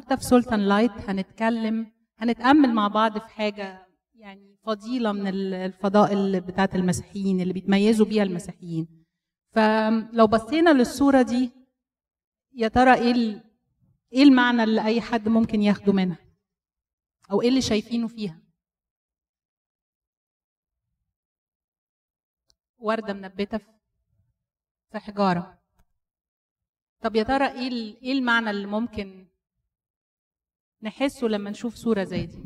النهارده في سلطان لايت هنتكلم هنتأمل مع بعض في حاجة يعني فضيلة من الفضائل بتاعه المسيحيين اللي بيتميزوا بيها المسيحيين. فلو بصينا للصورة دي يا ترى إيه إيه المعنى اللي أي حد ممكن ياخده منها؟ أو إيه اللي شايفينه فيها؟ وردة منبتة في- حجارة. طب يا ترى إيه إيه المعنى اللي ممكن نحسه لما نشوف صورة زي دي.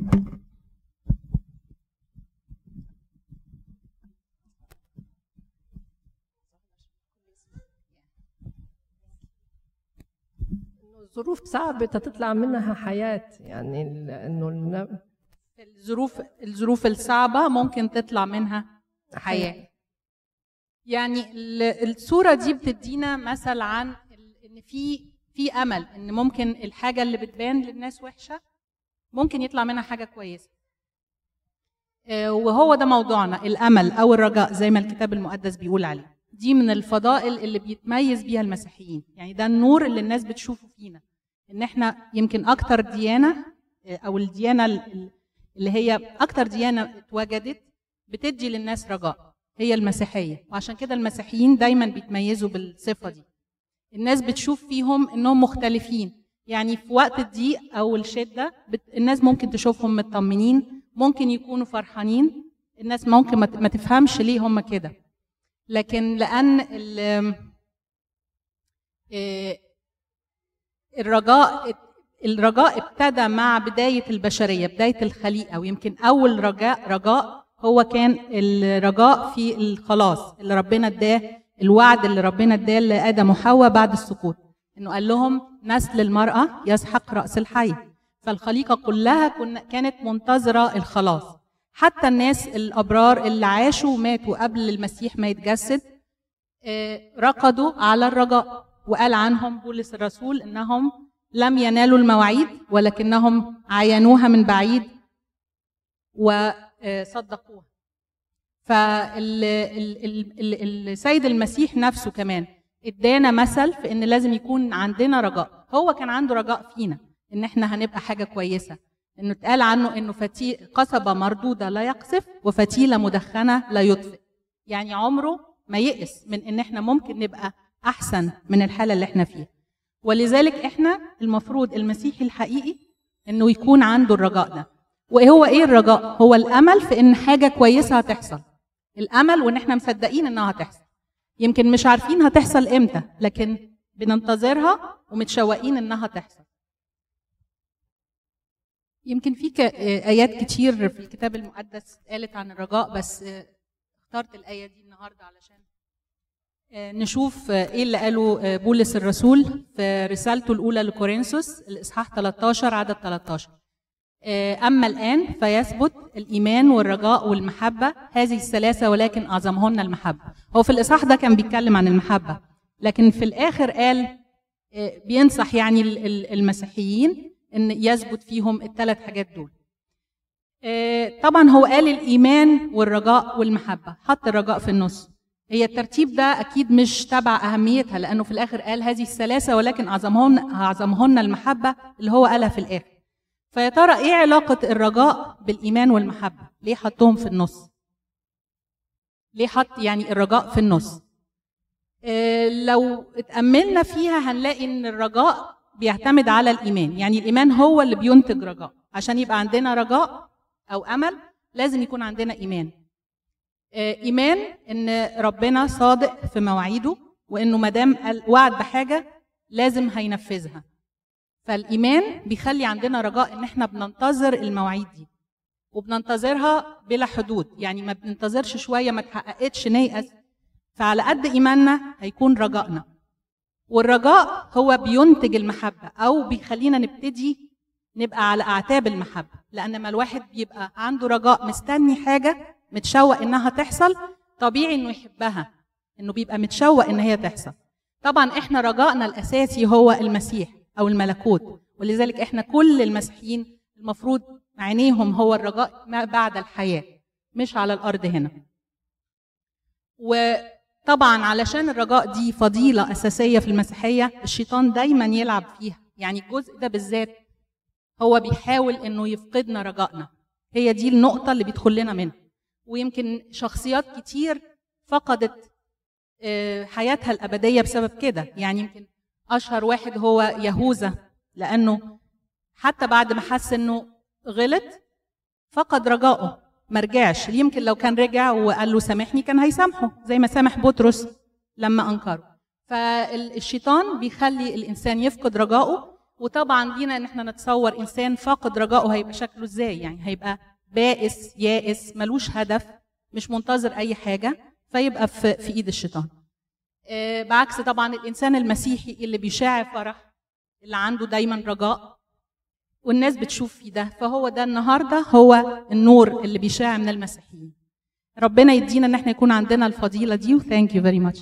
ظروف صعبة تطلع منها حياة يعني إنه الن- الظروف الظروف الصعبة ممكن تطلع منها حياة. يعني ال- الصورة دي بتدينا مثل عن إن في في أمل إن ممكن الحاجة اللي بتبان للناس وحشة ممكن يطلع منها حاجة كويسة. آه، وهو ده موضوعنا الأمل أو الرجاء زي ما الكتاب المقدس بيقول عليه. دي من الفضائل اللي بيتميز بيها المسيحيين. يعني ده النور اللي الناس بتشوفه فينا. إن إحنا يمكن أكتر ديانة آه، أو الديانة ال- ال- اللي هي أكتر ديانة اتوجدت بتدي للناس رجاء هي المسيحية. وعشان كده المسيحيين دايما بيتميزوا بالصفة دي. الناس بتشوف فيهم إنهم مختلفين. يعني في وقت الضيق أو الشدة بت... الناس ممكن تشوفهم مطمنين ممكن يكونوا فرحانين الناس ممكن ما تفهمش ليه هم كده. لكن لأن ال... آه، الرجاء الرجاء ابتدى مع بداية البشرية بداية الخليقة ويمكن أول رجاء رجاء هو كان الرجاء في الخلاص اللي ربنا اداه الوعد اللي ربنا اداه لآدم وحواء بعد السقوط إنه قال لهم نسل المرأة يسحق رأس الحي. فالخليقة كلها كانت منتظرة الخلاص. حتى الناس الأبرار اللي عاشوا وماتوا قبل المسيح ما يتجسد آه، رقدوا على الرجاء وقال عنهم بولس الرسول إنهم لم ينالوا المواعيد ولكنهم عاينوها من بعيد وصدقوها فالسيد المسيح نفسه كمان ادانا مثل في إن لازم يكون عندنا رجاء. هو كان عنده رجاء فينا إن إحنا هنبقى حاجة كويسة. إنه اتقال عنه إنه فتي قصبة مردودة لا يقصف وفتيلة مدخنة لا يطفئ. يعني عمره ما يئس من إن إحنا ممكن نبقى أحسن من الحالة اللي إحنا فيها. ولذلك إحنا المفروض المسيحي الحقيقي إنه يكون عنده الرجاء ده. وهو إيه الرجاء؟ هو الأمل في إن حاجة كويسة هتحصل. الأمل وإن إحنا مصدقين إنها هتحصل. يمكن مش عارفين هتحصل إمتى لكن بننتظرها ومتشوقين إنها تحصل. يمكن في آيات كتير في الكتاب المقدس قالت عن الرجاء بس اخترت الآية دي النهارده علشان آه، نشوف آه، إيه اللي قاله آه، بولس الرسول في رسالته الأولى لكورنثوس الإصحاح 13 عدد 13 آه، أما الآن فيثبت الإيمان والرجاء والمحبة هذه الثلاثة ولكن أعظمهن المحبة. هو في الإصحاح ده كان بيتكلم عن المحبة لكن في الآخر قال آه، بينصح يعني ال- ال- المسيحيين إن يثبت فيهم الثلاث حاجات دول. آه، طبعا هو قال الإيمان والرجاء والمحبة حط الرجاء في النص. هي الترتيب ده أكيد مش تبع أهميتها لأنه في الآخر قال هذه الثلاثة ولكن اعظمهن أعظمهن المحبة اللي هو قالها في الآخر. فيا ترى إيه علاقة الرجاء بالإيمان والمحبة؟ ليه حطهم في النص؟ ليه حط يعني الرجاء في النص؟ آه، لو اتأملنا فيها هنلاقي إن الرجاء بيعتمد على الإيمان. يعني الإيمان هو اللي بينتج رجاء. عشان يبقى عندنا رجاء أو أمل لازم يكون عندنا إيمان. آه، إيمان إن ربنا صادق في مواعيده وإنه ما دام وعد بحاجة لازم هينفذها. فالإيمان بيخلي عندنا رجاء إن إحنا بننتظر المواعيد دي وبننتظرها بلا حدود يعني ما بننتظرش شوية ما اتحققتش نيأس فعلى قد إيماننا هيكون رجائنا. والرجاء هو بينتج المحبة أو بيخلينا نبتدي نبقى على أعتاب المحبة. لأن ما الواحد بيبقى عنده رجاء مستني حاجة متشوق إنها تحصل طبيعي إنه يحبها إنه بيبقى متشوق إن هي تحصل. طبعا إحنا رجائنا الأساسي هو المسيح. أو الملكوت. ولذلك إحنا كل المسيحيين المفروض عينيهم هو الرجاء ما بعد الحياة مش على الأرض هنا. وطبعا علشان الرجاء دي فضيلة أساسية في المسيحية الشيطان دايما يلعب فيها. يعني الجزء ده بالذات هو بيحاول إنه يفقدنا رجائنا. هي دي النقطة اللي بيدخل لنا منها. ويمكن شخصيات كتير فقدت آه، حياتها الأبدية بسبب كده. يعني يمكن أشهر واحد هو يهوذا لأنه حتى بعد ما حس إنه غلط فقد رجائه ما رجعش. يمكن لو كان رجع وقال له سامحني كان هيسامحه زي ما سامح بطرس لما أنكره. فالشيطان بيخلي الإنسان يفقد رجائه وطبعا لينا إن إحنا نتصور إنسان فاقد رجائه هيبقى شكله إزاي؟ يعني هيبقى بائس يائس ملوش هدف مش منتظر أي حاجة فيبقى في, إيد الشيطان. بعكس طبعا الإنسان المسيحي اللي بيشع فرح اللي عنده دايما رجاء والناس بتشوف في ده فهو ده النهارده هو النور اللي بيشع من المسيحيين. ربنا يدينا إن إحنا يكون عندنا الفضيلة دي و thank you very much